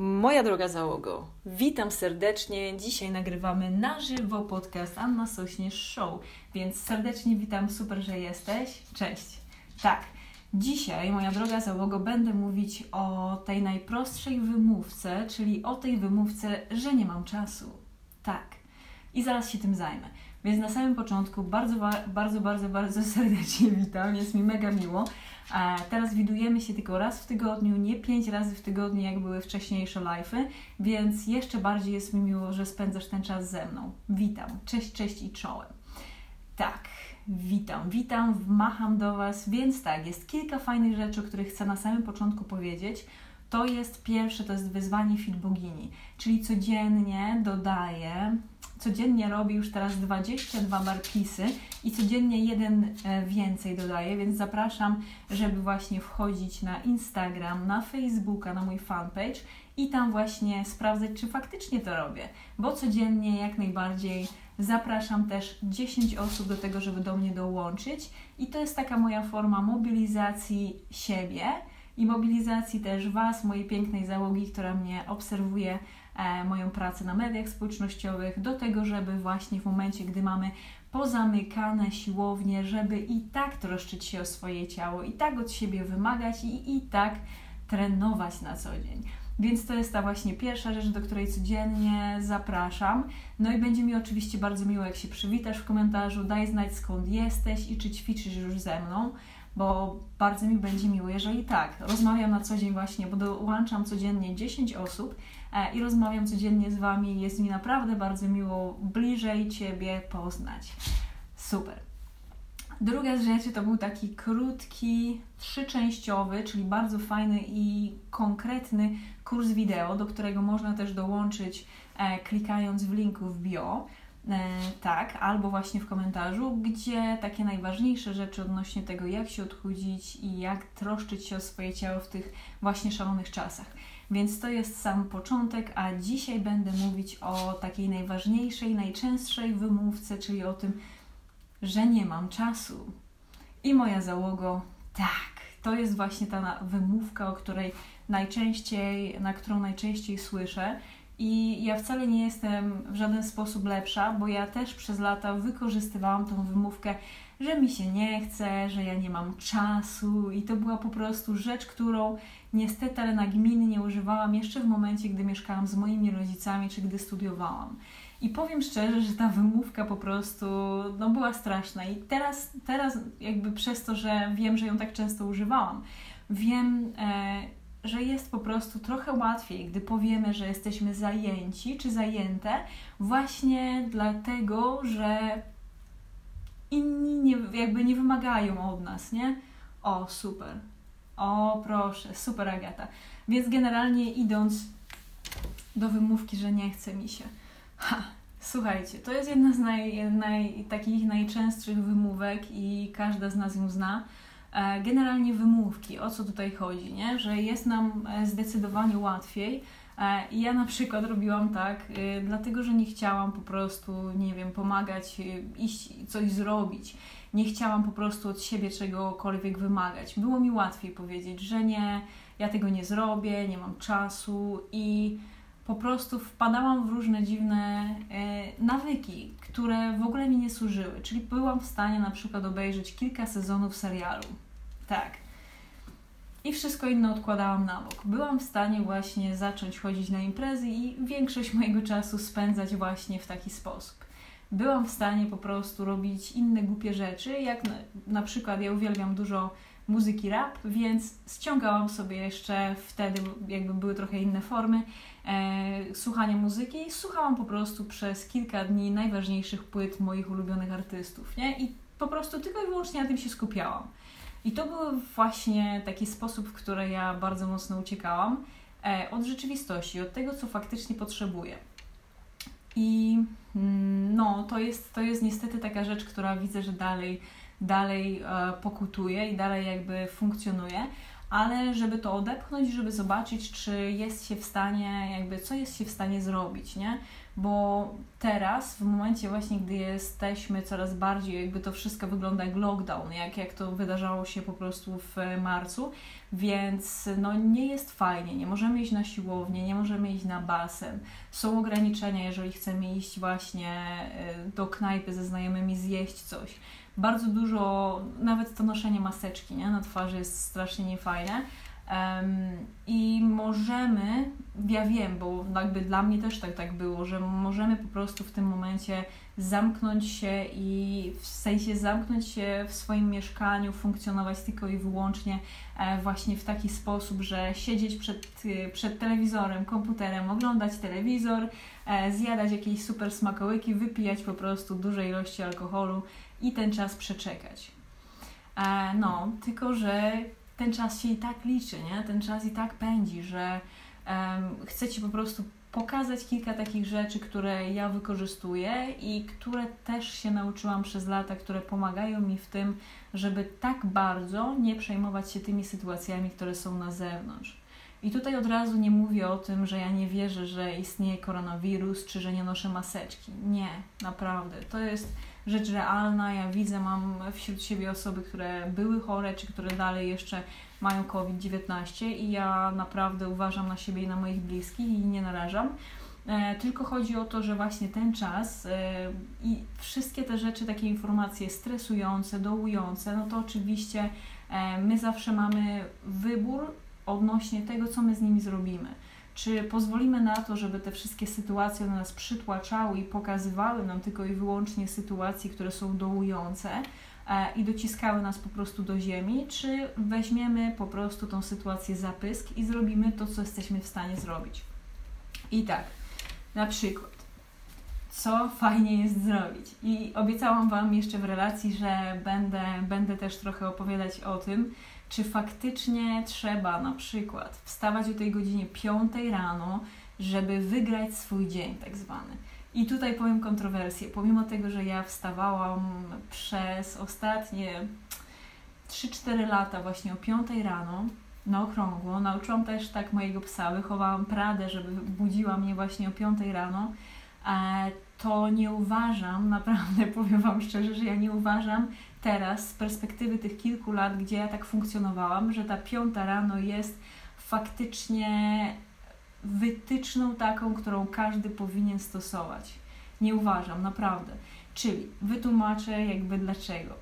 Moja droga załogo, witam serdecznie. Dzisiaj nagrywamy na żywo podcast Anna Sośnierz Show, więc serdecznie witam, super, że jesteś. Cześć. Tak, dzisiaj, moja droga załogo, będę mówić o tej najprostszej wymówce, czyli o tej wymówce, że nie mam czasu. Tak. I zaraz się tym zajmę. Więc na samym początku bardzo, bardzo, bardzo, bardzo serdecznie witam, jest mi mega miło. Teraz widujemy się tylko raz w tygodniu, nie pięć razy w tygodniu, jak były wcześniejsze live'y, więc jeszcze bardziej jest mi miło, że spędzasz ten czas ze mną. Witam, cześć, cześć i czołem. Tak, witam, witam, wmacham do Was, więc tak, jest kilka fajnych rzeczy, o których chcę na samym początku powiedzieć. To jest pierwsze, to jest wyzwanie Fit Bogini, czyli codziennie dodaję codziennie robi już teraz 22 barpisy i codziennie jeden e, więcej dodaję, więc zapraszam, żeby właśnie wchodzić na Instagram, na Facebooka, na mój fanpage i tam właśnie sprawdzać, czy faktycznie to robię, bo codziennie jak najbardziej zapraszam też 10 osób do tego, żeby do mnie dołączyć. I to jest taka moja forma mobilizacji siebie i mobilizacji też Was, mojej pięknej załogi, która mnie obserwuje moją pracę na mediach społecznościowych, do tego, żeby właśnie w momencie, gdy mamy pozamykane siłownie, żeby i tak troszczyć się o swoje ciało, i tak od siebie wymagać i i tak trenować na co dzień. Więc to jest ta właśnie pierwsza rzecz, do której codziennie zapraszam. No i będzie mi oczywiście bardzo miło, jak się przywitasz w komentarzu, daj znać skąd jesteś i czy ćwiczysz już ze mną, bo bardzo mi będzie miło, jeżeli tak. Rozmawiam na co dzień właśnie, bo dołączam codziennie 10 osób, E, i rozmawiam codziennie z Wami. Jest mi naprawdę bardzo miło bliżej Ciebie poznać. Super. Druga z rzeczy to był taki krótki, trzyczęściowy, czyli bardzo fajny i konkretny kurs wideo, do którego można też dołączyć e, klikając w linku w bio. E, tak, albo właśnie w komentarzu, gdzie takie najważniejsze rzeczy odnośnie tego, jak się odchudzić i jak troszczyć się o swoje ciało w tych właśnie szalonych czasach. Więc to jest sam początek, a dzisiaj będę mówić o takiej najważniejszej, najczęstszej wymówce, czyli o tym, że nie mam czasu. I moja załogo, tak, to jest właśnie ta wymówka, o której najczęściej, na którą najczęściej słyszę. I ja wcale nie jestem w żaden sposób lepsza, bo ja też przez lata wykorzystywałam tą wymówkę, że mi się nie chce, że ja nie mam czasu, i to była po prostu rzecz, którą niestety, ale nagminnie używałam jeszcze w momencie, gdy mieszkałam z moimi rodzicami czy gdy studiowałam. I powiem szczerze, że ta wymówka po prostu no, była straszna. I teraz, teraz, jakby przez to, że wiem, że ją tak często używałam, wiem, e, że jest po prostu trochę łatwiej, gdy powiemy, że jesteśmy zajęci czy zajęte, właśnie dlatego, że inni nie, jakby nie wymagają od nas, nie? O, super. O, proszę, super Agata. Więc generalnie idąc do wymówki, że nie chce mi się. Ha, słuchajcie, to jest jedna z naj, naj, takich najczęstszych wymówek i każda z nas ją zna. E, generalnie wymówki, o co tutaj chodzi, nie? że jest nam e, zdecydowanie łatwiej. E, I ja na przykład robiłam tak, dlatego że nie chciałam po prostu, nie wiem, pomagać, iść coś zrobić nie chciałam po prostu od siebie czegokolwiek wymagać. Było mi łatwiej powiedzieć, że nie, ja tego nie zrobię, nie mam czasu i po prostu wpadałam w różne dziwne e, nawyki, które w ogóle mi nie służyły. Czyli byłam w stanie na przykład obejrzeć kilka sezonów serialu. Tak. I wszystko inne odkładałam na bok. Byłam w stanie właśnie zacząć chodzić na imprezy i większość mojego czasu spędzać właśnie w taki sposób byłam w stanie po prostu robić inne głupie rzeczy, jak na, na przykład ja uwielbiam dużo muzyki rap, więc ściągałam sobie jeszcze wtedy, jakby były trochę inne formy e, słuchania muzyki i słuchałam po prostu przez kilka dni najważniejszych płyt moich ulubionych artystów, nie? I po prostu tylko i wyłącznie na tym się skupiałam. I to był właśnie taki sposób, w który ja bardzo mocno uciekałam e, od rzeczywistości, od tego, co faktycznie potrzebuję. I mm, no, to jest, to jest niestety taka rzecz, która widzę, że dalej, dalej e, pokutuje i dalej jakby funkcjonuje. ale żeby to odepchnąć, żeby zobaczyć, czy jest się w stanie, jakby co jest się w stanie zrobić, nie? Bo teraz, w momencie właśnie, gdy jesteśmy coraz bardziej, jakby to wszystko wygląda jak lockdown, jak, jak to wydarzało się po prostu w marcu, więc no nie jest fajnie, nie możemy iść na siłownię, nie możemy iść na basen, są ograniczenia, jeżeli chcemy iść właśnie e, do knajpy ze znajomymi, zjeść coś bardzo dużo, nawet to noszenie maseczki nie? na twarzy jest strasznie niefajne. Um, I możemy, ja wiem, bo jakby dla mnie też tak, tak było, że możemy po prostu w tym momencie zamknąć się i w sensie zamknąć się w swoim mieszkaniu, funkcjonować tylko i wyłącznie e, właśnie w taki sposób, że siedzieć przed, przed telewizorem, komputerem, oglądać telewizor, e, zjadać jakieś super smakołyki, wypijać po prostu duże ilości alkoholu i ten czas przeczekać. E, no, tylko że ten czas się i tak liczy, nie? Ten czas i tak pędzi, że um, chcę Ci po prostu pokazać kilka takich rzeczy, które ja wykorzystuję i które też się nauczyłam przez lata, które pomagają mi w tym, żeby tak bardzo nie przejmować się tymi sytuacjami, które są na zewnątrz. I tutaj od razu nie mówię o tym, że ja nie wierzę, że istnieje koronawirus, czy że nie noszę maseczki. Nie, naprawdę. To jest rzecz realna. Ja widzę, mam wśród siebie osoby, które były chore, czy które dalej jeszcze mają COVID-19 i ja naprawdę uważam na siebie i na moich bliskich i nie narażam. E, tylko chodzi o to, że właśnie ten czas e, i wszystkie te rzeczy, takie informacje stresujące, dołujące, no to oczywiście e, my zawsze mamy wybór odnośnie tego, co my z nimi zrobimy. Czy pozwolimy na to, żeby te wszystkie sytuacje na nas przytłaczały i pokazywały nam tylko i wyłącznie sytuacje, które są dołujące e, i dociskały nas po prostu do ziemi, czy weźmiemy po prostu tą sytuację za pysk i zrobimy to, co jesteśmy w stanie zrobić. I tak, na przykład, co fajnie jest zrobić. I obiecałam Wam jeszcze w relacji, że będę, będę też trochę opowiadać o tym, czy faktycznie trzeba na przykład wstawać o tej godzinie 5 rano, żeby wygrać swój dzień, tak zwany. I tutaj powiem kontrowersję. Pomimo tego, że ja wstawałam przez ostatnie 3-4 lata właśnie o 5 rano na okrągło, nauczyłam też tak mojego psa, wychowałam Pradę, żeby budziła mnie właśnie o 5 rano, e, to nie uważam, naprawdę powiem Wam szczerze, że ja nie uważam, teraz z perspektywy tych kilku lat, gdzie ja tak funkcjonowałam, że ta piąta rano jest faktycznie wytyczną taką, którą każdy powinien stosować. Nie uważam, naprawdę. Czyli wytłumaczę jakby dlaczego.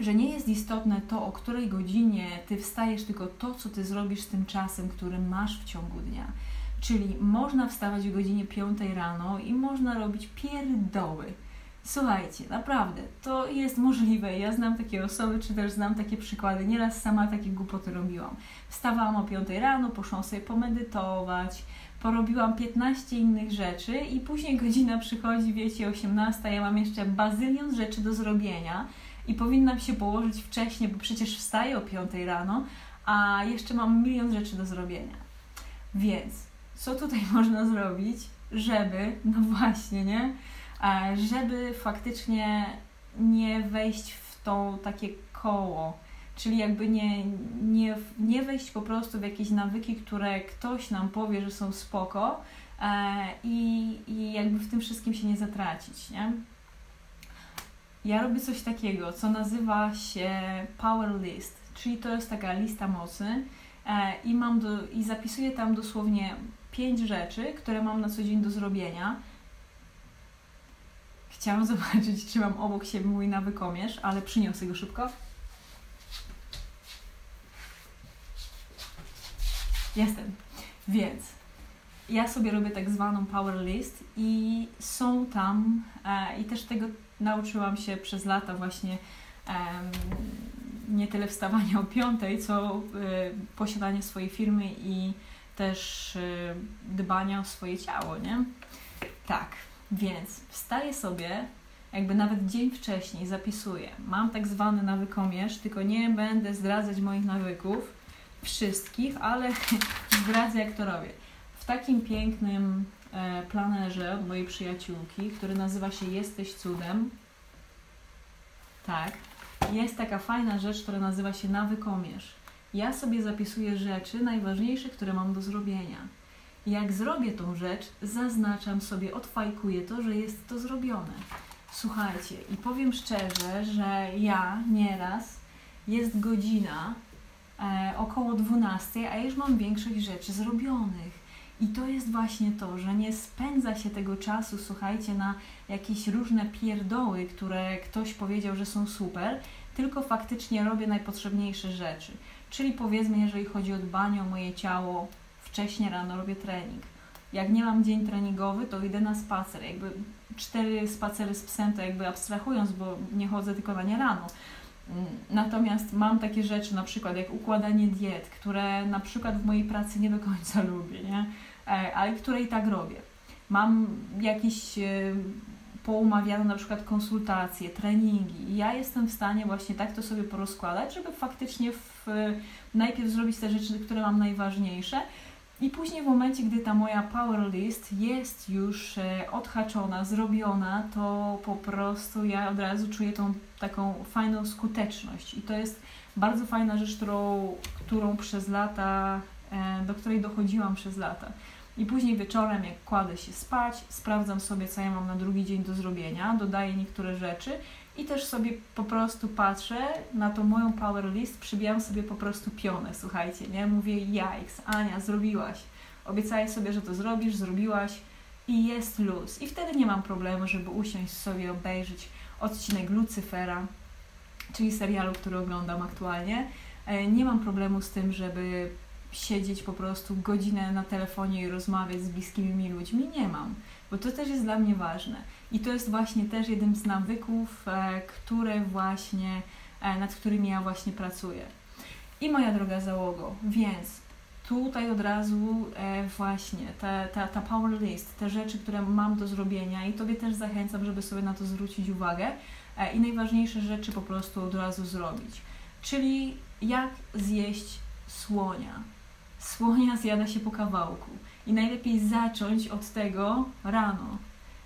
Że nie jest istotne to, o której godzinie ty wstajesz, tylko to, co ty zrobisz z tym czasem, który masz w ciągu dnia. Czyli można wstawać o godzinie 5 rano i można robić pierdoły Słuchajcie, naprawdę, to jest możliwe. Ja znam takie osoby, czy też znam takie przykłady. Nieraz sama takie głupoty robiłam. Wstawałam o 5 rano, poszłam sobie pomedytować, porobiłam 15 innych rzeczy i później godzina przychodzi, wiecie, 18, ja mam jeszcze bazylion rzeczy do zrobienia i powinnam się położyć wcześniej, bo przecież wstaję o 5 rano, a jeszcze mam milion rzeczy do zrobienia. Więc co tutaj można zrobić, żeby, no właśnie, nie? żeby faktycznie nie wejść w to takie koło. Czyli jakby nie, nie, nie wejść po prostu w jakieś nawyki, które ktoś nam powie, że są spoko e, i, i jakby w tym wszystkim się nie zatracić, nie? Ja robię coś takiego, co nazywa się Power List, czyli to jest taka lista mocy e, i mam do, i zapisuję tam dosłownie pięć rzeczy, które mam na co dzień do zrobienia Chciałam zobaczyć, czy mam obok siebie mój nawykomierz, ale przyniosę go szybko. Jestem. Więc ja sobie robię tak zwaną power list i są tam, e, i też tego nauczyłam się przez lata właśnie e, nie tyle wstawania o piątej, co e, posiadanie swojej firmy i też e, dbania o swoje ciało, nie? Tak. Więc wstaję sobie, jakby nawet dzień wcześniej zapisuję. Mam tak zwany nawykomierz, tylko nie będę zdradzać moich nawyków, wszystkich, ale zdradzę jak to robię. W takim pięknym e, planerze od mojej przyjaciółki, który nazywa się Jesteś cudem. Tak. Jest taka fajna rzecz, która nazywa się nawykomierz. Ja sobie zapisuję rzeczy najważniejsze, które mam do zrobienia. Jak zrobię tą rzecz, zaznaczam sobie, odfajkuję to, że jest to zrobione. Słuchajcie, i powiem szczerze, że ja nieraz jest godzina e, około 12, a już mam większość rzeczy zrobionych. I to jest właśnie to, że nie spędza się tego czasu, słuchajcie, na jakieś różne pierdoły, które ktoś powiedział, że są super, tylko faktycznie robię najpotrzebniejsze rzeczy. Czyli powiedzmy, jeżeli chodzi o dbanie o moje ciało, wcześniej rano robię trening. Jak nie mam dzień treningowy, to idę na spacer. Jakby cztery spacery z psem, to jakby abstrahując, bo nie chodzę tylko na nie rano. Natomiast mam takie rzeczy, na przykład jak układanie diet, które na przykład w mojej pracy nie do końca lubię, nie? E, ale które i tak robię. Mam jakieś poumawiane na przykład konsultacje, treningi i ja jestem w stanie właśnie tak to sobie porozkładać, żeby faktycznie w, najpierw zrobić te rzeczy, które mam najważniejsze, i później w momencie, gdy ta moja power list jest już e, odhaczona, zrobiona, to po prostu ja od razu czuję tą taką fajną skuteczność. I to jest bardzo fajna rzecz, którą, którą przez lata, e, do której dochodziłam przez lata. I później wieczorem, jak kładę się spać, sprawdzam sobie, co ja mam na drugi dzień do zrobienia, dodaję niektóre rzeczy i też sobie po prostu patrzę na tą moją power list, przybijam sobie po prostu pionę, słuchajcie, nie? Mówię, jajks, Ania, zrobiłaś. Obiecałeś sobie, że to zrobisz, zrobiłaś i jest luz. I wtedy nie mam problemu, żeby usiąść sobie, obejrzeć odcinek Lucyfera, czyli serialu, który oglądam aktualnie. E, nie mam problemu z tym, żeby siedzieć po prostu godzinę na telefonie i rozmawiać z bliskimi mi ludźmi. Nie mam, bo to też jest dla mnie ważne. I to jest właśnie też jeden z nawyków, e, które właśnie, e, nad którymi ja właśnie pracuję. I moja droga załogo, więc tutaj od razu e, właśnie ta, ta, ta power list, te rzeczy, które mam do zrobienia i Tobie też zachęcam, żeby sobie na to zwrócić uwagę i najważniejsze rzeczy po prostu od razu zrobić. Czyli jak zjeść słonia. Słonia zjada się po kawałku i najlepiej zacząć od tego rano,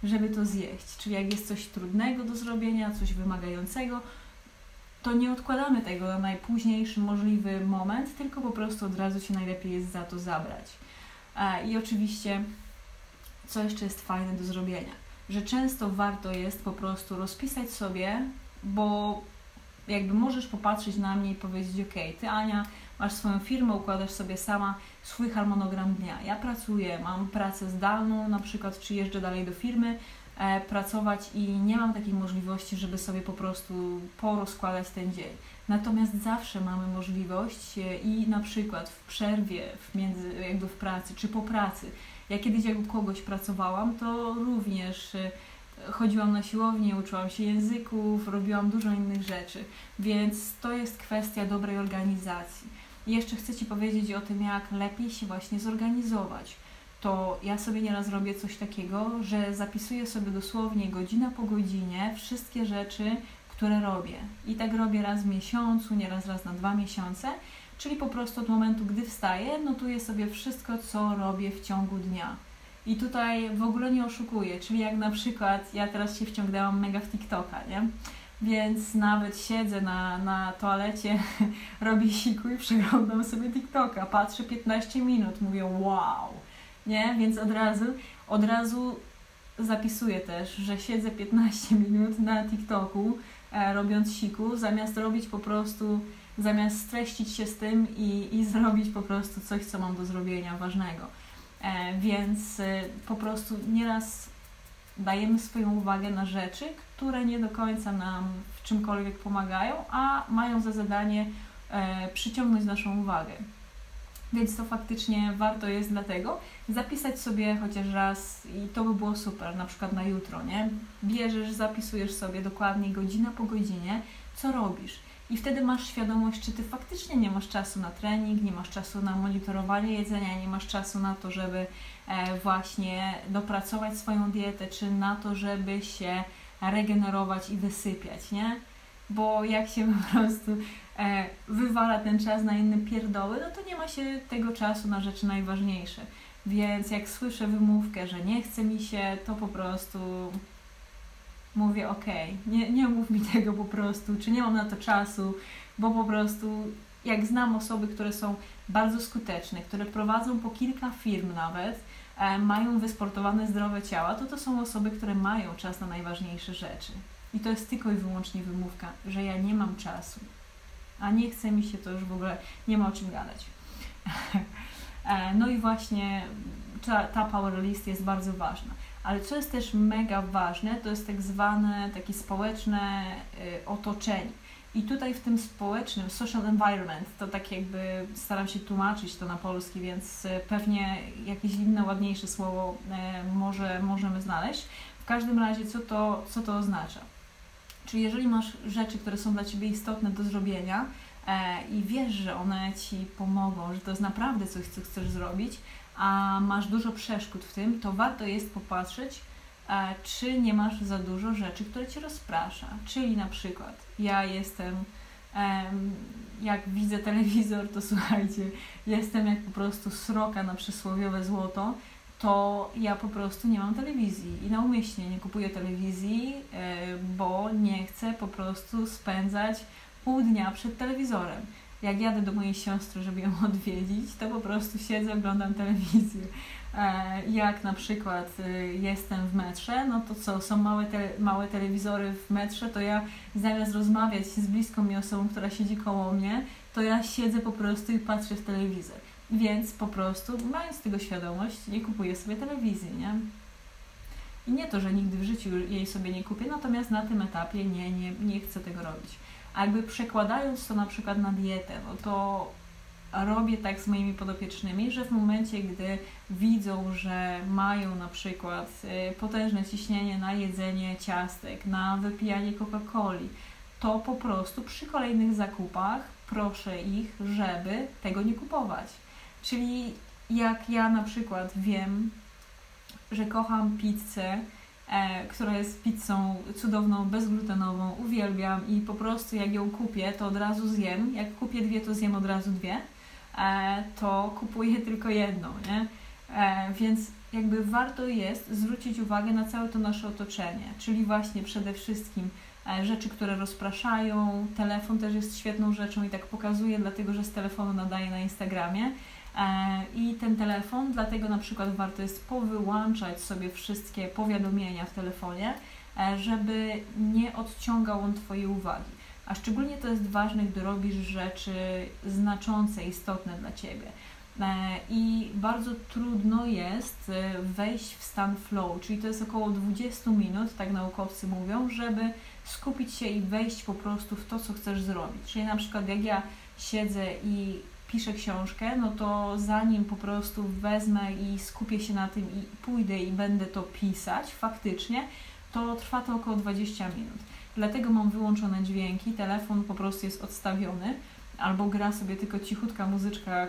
żeby to zjeść. Czyli jak jest coś trudnego do zrobienia, coś wymagającego, to nie odkładamy tego na najpóźniejszy możliwy moment, tylko po prostu od razu się najlepiej jest za to zabrać. I oczywiście, co jeszcze jest fajne do zrobienia, że często warto jest po prostu rozpisać sobie, bo jakby możesz popatrzeć na mnie i powiedzieć, ok, ty Ania, masz swoją firmę, układasz sobie sama swój harmonogram dnia. Ja pracuję, mam pracę zdalną, na przykład czy jeżdżę dalej do firmy e, pracować i nie mam takiej możliwości, żeby sobie po prostu porozkładać ten dzień. Natomiast zawsze mamy możliwość e, i na przykład w przerwie, w między, jakby w pracy, czy po pracy. Ja kiedyś jak u kogoś pracowałam, to również e, chodziłam na siłownię, uczyłam się języków, robiłam dużo innych rzeczy, więc to jest kwestia dobrej organizacji. I jeszcze chcę Ci powiedzieć o tym, jak lepiej się właśnie zorganizować. To ja sobie nieraz robię coś takiego, że zapisuję sobie dosłownie godzina po godzinie wszystkie rzeczy, które robię. I tak robię raz w miesiącu, nieraz raz na dwa miesiące, czyli po prostu od momentu, gdy wstaję, notuję sobie wszystko, co robię w ciągu dnia. I tutaj w ogóle nie oszukuję, czyli jak na przykład ja teraz się wciągnęłam mega w TikToka, nie? Więc nawet siedzę na, na toalecie, robię siku i przeglądam sobie TikToka, patrzę 15 minut, mówię wow, nie? Więc od razu, od razu zapisuję też, że siedzę 15 minut na TikToku, e, robiąc siku, zamiast robić po prostu, zamiast streścić się z tym i, i zrobić po prostu coś, co mam do zrobienia ważnego. E, więc e, po prostu nieraz dajemy swoją uwagę na rzeczy, które nie do końca nam w czymkolwiek pomagają, a mają za zadanie e, przyciągnąć naszą uwagę. Więc to faktycznie warto jest dlatego zapisać sobie chociaż raz i to by było super, na przykład na jutro, nie? Bierzesz, zapisujesz sobie dokładnie godzina po godzinie, co robisz. I wtedy masz świadomość, czy ty faktycznie nie masz czasu na trening, nie masz czasu na monitorowanie jedzenia, nie masz czasu na to, żeby e, właśnie dopracować swoją dietę, czy na to, żeby się regenerować i wysypiać, nie? Bo jak się po prostu e, wywala ten czas na inne pierdoły, no to nie ma się tego czasu na rzeczy najważniejsze. Więc jak słyszę wymówkę, że nie chce mi się, to po prostu mówię, ok, nie, nie mów mi tego po prostu, czy nie mam na to czasu, bo po prostu jak znam osoby, które są bardzo skuteczne, które prowadzą po kilka firm nawet, e, mają wysportowane zdrowe ciała, to to są osoby, które mają czas na najważniejsze rzeczy. I to jest tylko i wyłącznie wymówka, że ja nie mam czasu, a nie chce mi się to już w ogóle, nie ma o czym gadać. E, no i właśnie ta, ta power list jest bardzo ważna. Ale co jest też mega ważne, to jest tak zwane takie społeczne y, otoczenie. I tutaj w tym społecznym, social environment, to tak jakby staram się tłumaczyć to na polski, więc y, pewnie jakieś inne, ładniejsze słowo y, może możemy znaleźć. W każdym razie, co to, co to oznacza? Czyli jeżeli masz rzeczy, które są dla Ciebie istotne do zrobienia e, i wiesz, że one Ci pomogą, że to jest naprawdę coś, co chcesz zrobić, a masz dużo przeszkód w tym, to warto jest popatrzeć, e, czy nie masz za dużo rzeczy, które Cię rozprasza. Czyli na przykład ja jestem, jak widzę telewizor, to słuchajcie, jestem jak po prostu sroka na przysłowiowe złoto, to ja po prostu nie mam telewizji i naumyślnie nie kupuję telewizji, e, bo nie chcę po prostu spędzać pół dnia przed telewizorem jak jadę do mojej siostry, żeby ją odwiedzić, to po prostu siedzę, oglądam telewizję. E, jak na przykład y, jestem w metrze, no to co, są małe, te, małe telewizory w metrze, to ja zamiast rozmawiać z bliską mi osobą, która siedzi koło mnie, to ja siedzę po prostu i patrzę w telewizor. Więc po prostu, mając tego świadomość, nie kupuję sobie telewizji, nie? I nie to, że nigdy w życiu jej sobie nie kupię, natomiast na tym etapie nie, nie, nie chcę tego robić. A jakby przekładając to na przykład na dietę, no to robię tak z moimi podopiecznymi, że w momencie, gdy widzą, że mają na przykład y, potężne ciśnienie na jedzenie ciastek, na wypijanie Coca-Coli, to po prostu przy kolejnych zakupach proszę ich, żeby tego nie kupować. Czyli jak ja na przykład wiem, że kocham pizzę, e, która jest pizzą cudowną, bezglutenową, uwielbiam i po prostu jak ją kupię, to od razu zjem. Jak kupię dwie, to zjem od razu dwie. E, to kupuję tylko jedną, nie? E, więc jakby warto jest zwrócić uwagę na całe to nasze otoczenie, czyli właśnie przede wszystkim rzeczy, które rozpraszają. Telefon też jest świetną rzeczą i tak pokazuję, dlatego że z telefonu nadaję na Instagramie. E, I ten telefon, dlatego na przykład warto jest powyłączać sobie wszystkie powiadomienia w telefonie, e, żeby nie odciągał on Twojej uwagi. A szczególnie to jest ważne, gdy robisz rzeczy znaczące, istotne dla Ciebie. E, I bardzo trudno jest wejść w stan flow, czyli to jest około 20 minut, tak naukowcy mówią, żeby skupić się i wejść po prostu w to, co chcesz zrobić. Czyli na przykład jak ja siedzę i piszę książkę, no to zanim po prostu wezmę i skupię się na tym i pójdę i będę to pisać faktycznie, to trwa to około 20 minut. Dlatego mam wyłączone dźwięki, telefon po prostu jest odstawiony, albo gra sobie tylko cichutka muzyczka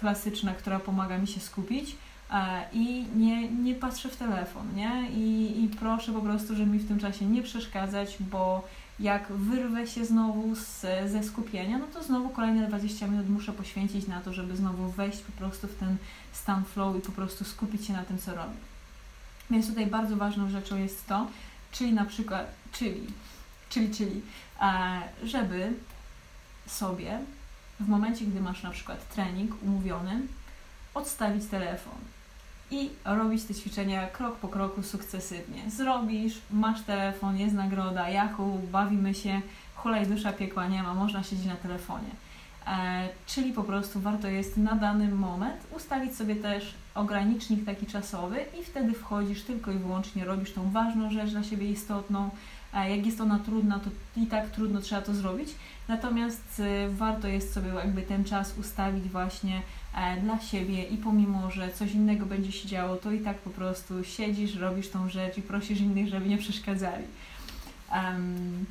klasyczna, która pomaga mi się skupić e, i nie, nie patrzę w telefon, nie? I, I proszę po prostu, żeby mi w tym czasie nie przeszkadzać, bo jak wyrwę się znowu z, ze skupienia, no to znowu kolejne 20 minut muszę poświęcić na to, żeby znowu wejść po prostu w ten stan flow i po prostu skupić się na tym, co robię. Więc tutaj bardzo ważną rzeczą jest to, czyli na przykład, czyli, czyli, czyli, e, żeby sobie w momencie, gdy masz na przykład trening umówiony, odstawić telefon i robić te ćwiczenia krok po kroku sukcesywnie. Zrobisz, masz telefon, jest nagroda, jachu, bawimy się, hulaj dusza piekła nie ma, można siedzieć na telefonie. E, czyli po prostu warto jest na dany moment ustawić sobie też ogranicznik taki czasowy i wtedy wchodzisz tylko i wyłącznie robisz tą ważną rzecz dla siebie istotną. Jak jest ona trudna, to i tak trudno trzeba to zrobić. Natomiast e, warto jest sobie jakby ten czas ustawić właśnie E, dla siebie i pomimo, że coś innego będzie się działo, to i tak po prostu siedzisz, robisz tą rzecz i prosisz innych, żeby nie przeszkadzali. Um,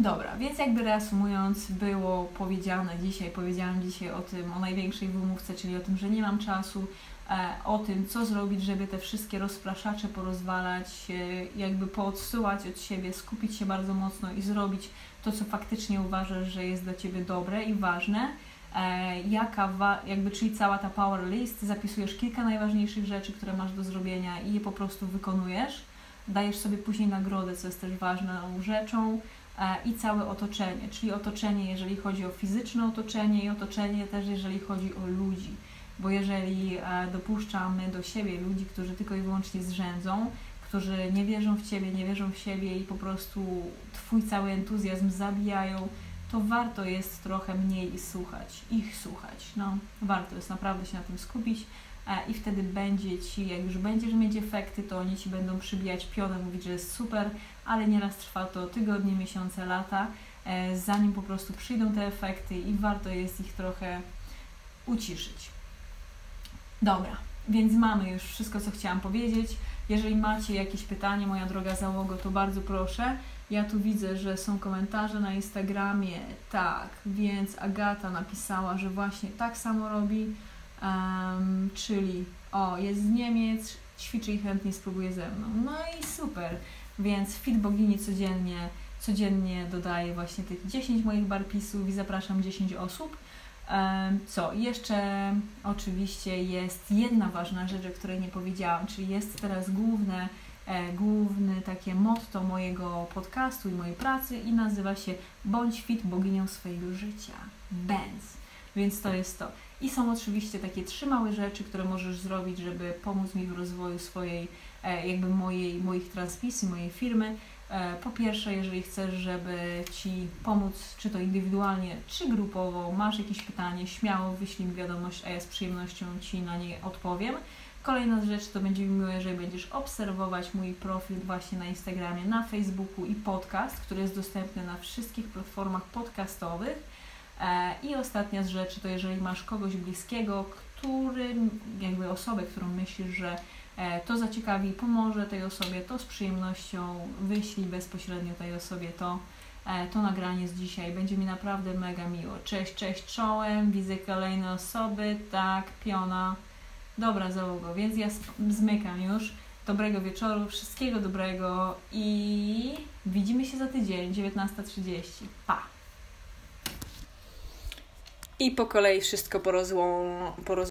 dobra, więc jakby reasumując, było powiedziane dzisiaj, powiedziałam dzisiaj o tym, o największej wymówce, czyli o tym, że nie mam czasu, e, o tym, co zrobić, żeby te wszystkie rozpraszacze porozwalać, e, jakby poodsyłać od siebie, skupić się bardzo mocno i zrobić to, co faktycznie uważasz, że jest dla Ciebie dobre i ważne E, jaka, jakby, czyli cała ta power list, zapisujesz kilka najważniejszych rzeczy, które masz do zrobienia i je po prostu wykonujesz. Dajesz sobie później nagrodę, co jest też ważną rzeczą. I całe otoczenie, czyli otoczenie, jeżeli chodzi o fizyczne otoczenie i otoczenie też, jeżeli chodzi o ludzi. Bo jeżeli dopuszczamy do siebie ludzi, którzy tylko i wyłącznie zrzędzą, którzy nie wierzą w Ciebie, nie wierzą w siebie i po prostu Twój cały entuzjazm zabijają, to warto jest trochę mniej słuchać, ich słuchać. No, warto jest naprawdę się na tym skupić e, i wtedy będzie Ci, jak już będziesz mieć efekty, to oni Ci będą przybijać pionę, mówić, że jest super, ale nieraz trwa to tygodnie, miesiące, lata, e, zanim po prostu przyjdą te efekty i warto jest ich trochę uciszyć. Dobra, więc mamy już wszystko, co chciałam powiedzieć. Jeżeli macie jakieś pytanie, moja droga załogo, to bardzo proszę. Ja tu widzę, że są komentarze na Instagramie, tak, więc Agata napisała, że właśnie tak samo robi, um, czyli o, jest z Niemiec, ćwiczy i chętnie spróbuje ze mną. No i super, więc Fit Bogini codziennie, codziennie dodaję właśnie tych 10 moich barpisów i zapraszam 10 osób. Co? Jeszcze oczywiście jest jedna ważna rzecz, o której nie powiedziałam, czyli jest teraz główne, e, główne takie motto mojego podcastu i mojej pracy i nazywa się Bądź fit boginią swojego życia. Benz. Więc to jest to. I są oczywiście takie trzy małe rzeczy, które możesz zrobić, żeby pomóc mi w rozwoju swojej, e, jakby mojej, moich transmisji, mojej firmy. E, po pierwsze, jeżeli chcesz, żeby Ci pomóc, czy to indywidualnie, czy grupowo, masz jakieś pytanie, śmiało wyślij mi wiadomość, a ja z przyjemnością Ci na nie odpowiem. Kolejna rzecz to będzie mi miło, jeżeli będziesz obserwować mój profil właśnie na Instagramie, na Facebooku i podcast, który jest dostępny na wszystkich platformach podcastowych. E, I ostatnia z rzeczy to jeżeli masz kogoś bliskiego, który, jakby osobę, którą myślisz, że E, to zaciekawi pomoże tej osobie, to z przyjemnością wyślij bezpośrednio tej osobie to, e, to nagranie z dzisiaj. Będzie mi naprawdę mega miło. Cześć, cześć czołem, widzę kolejne osoby, tak, piona. Dobra załogo, więc ja zmykam już. Dobrego wieczoru, wszystkiego dobrego i widzimy się za tydzień, 19.30. Pa! I po kolei wszystko porozłą, porozłą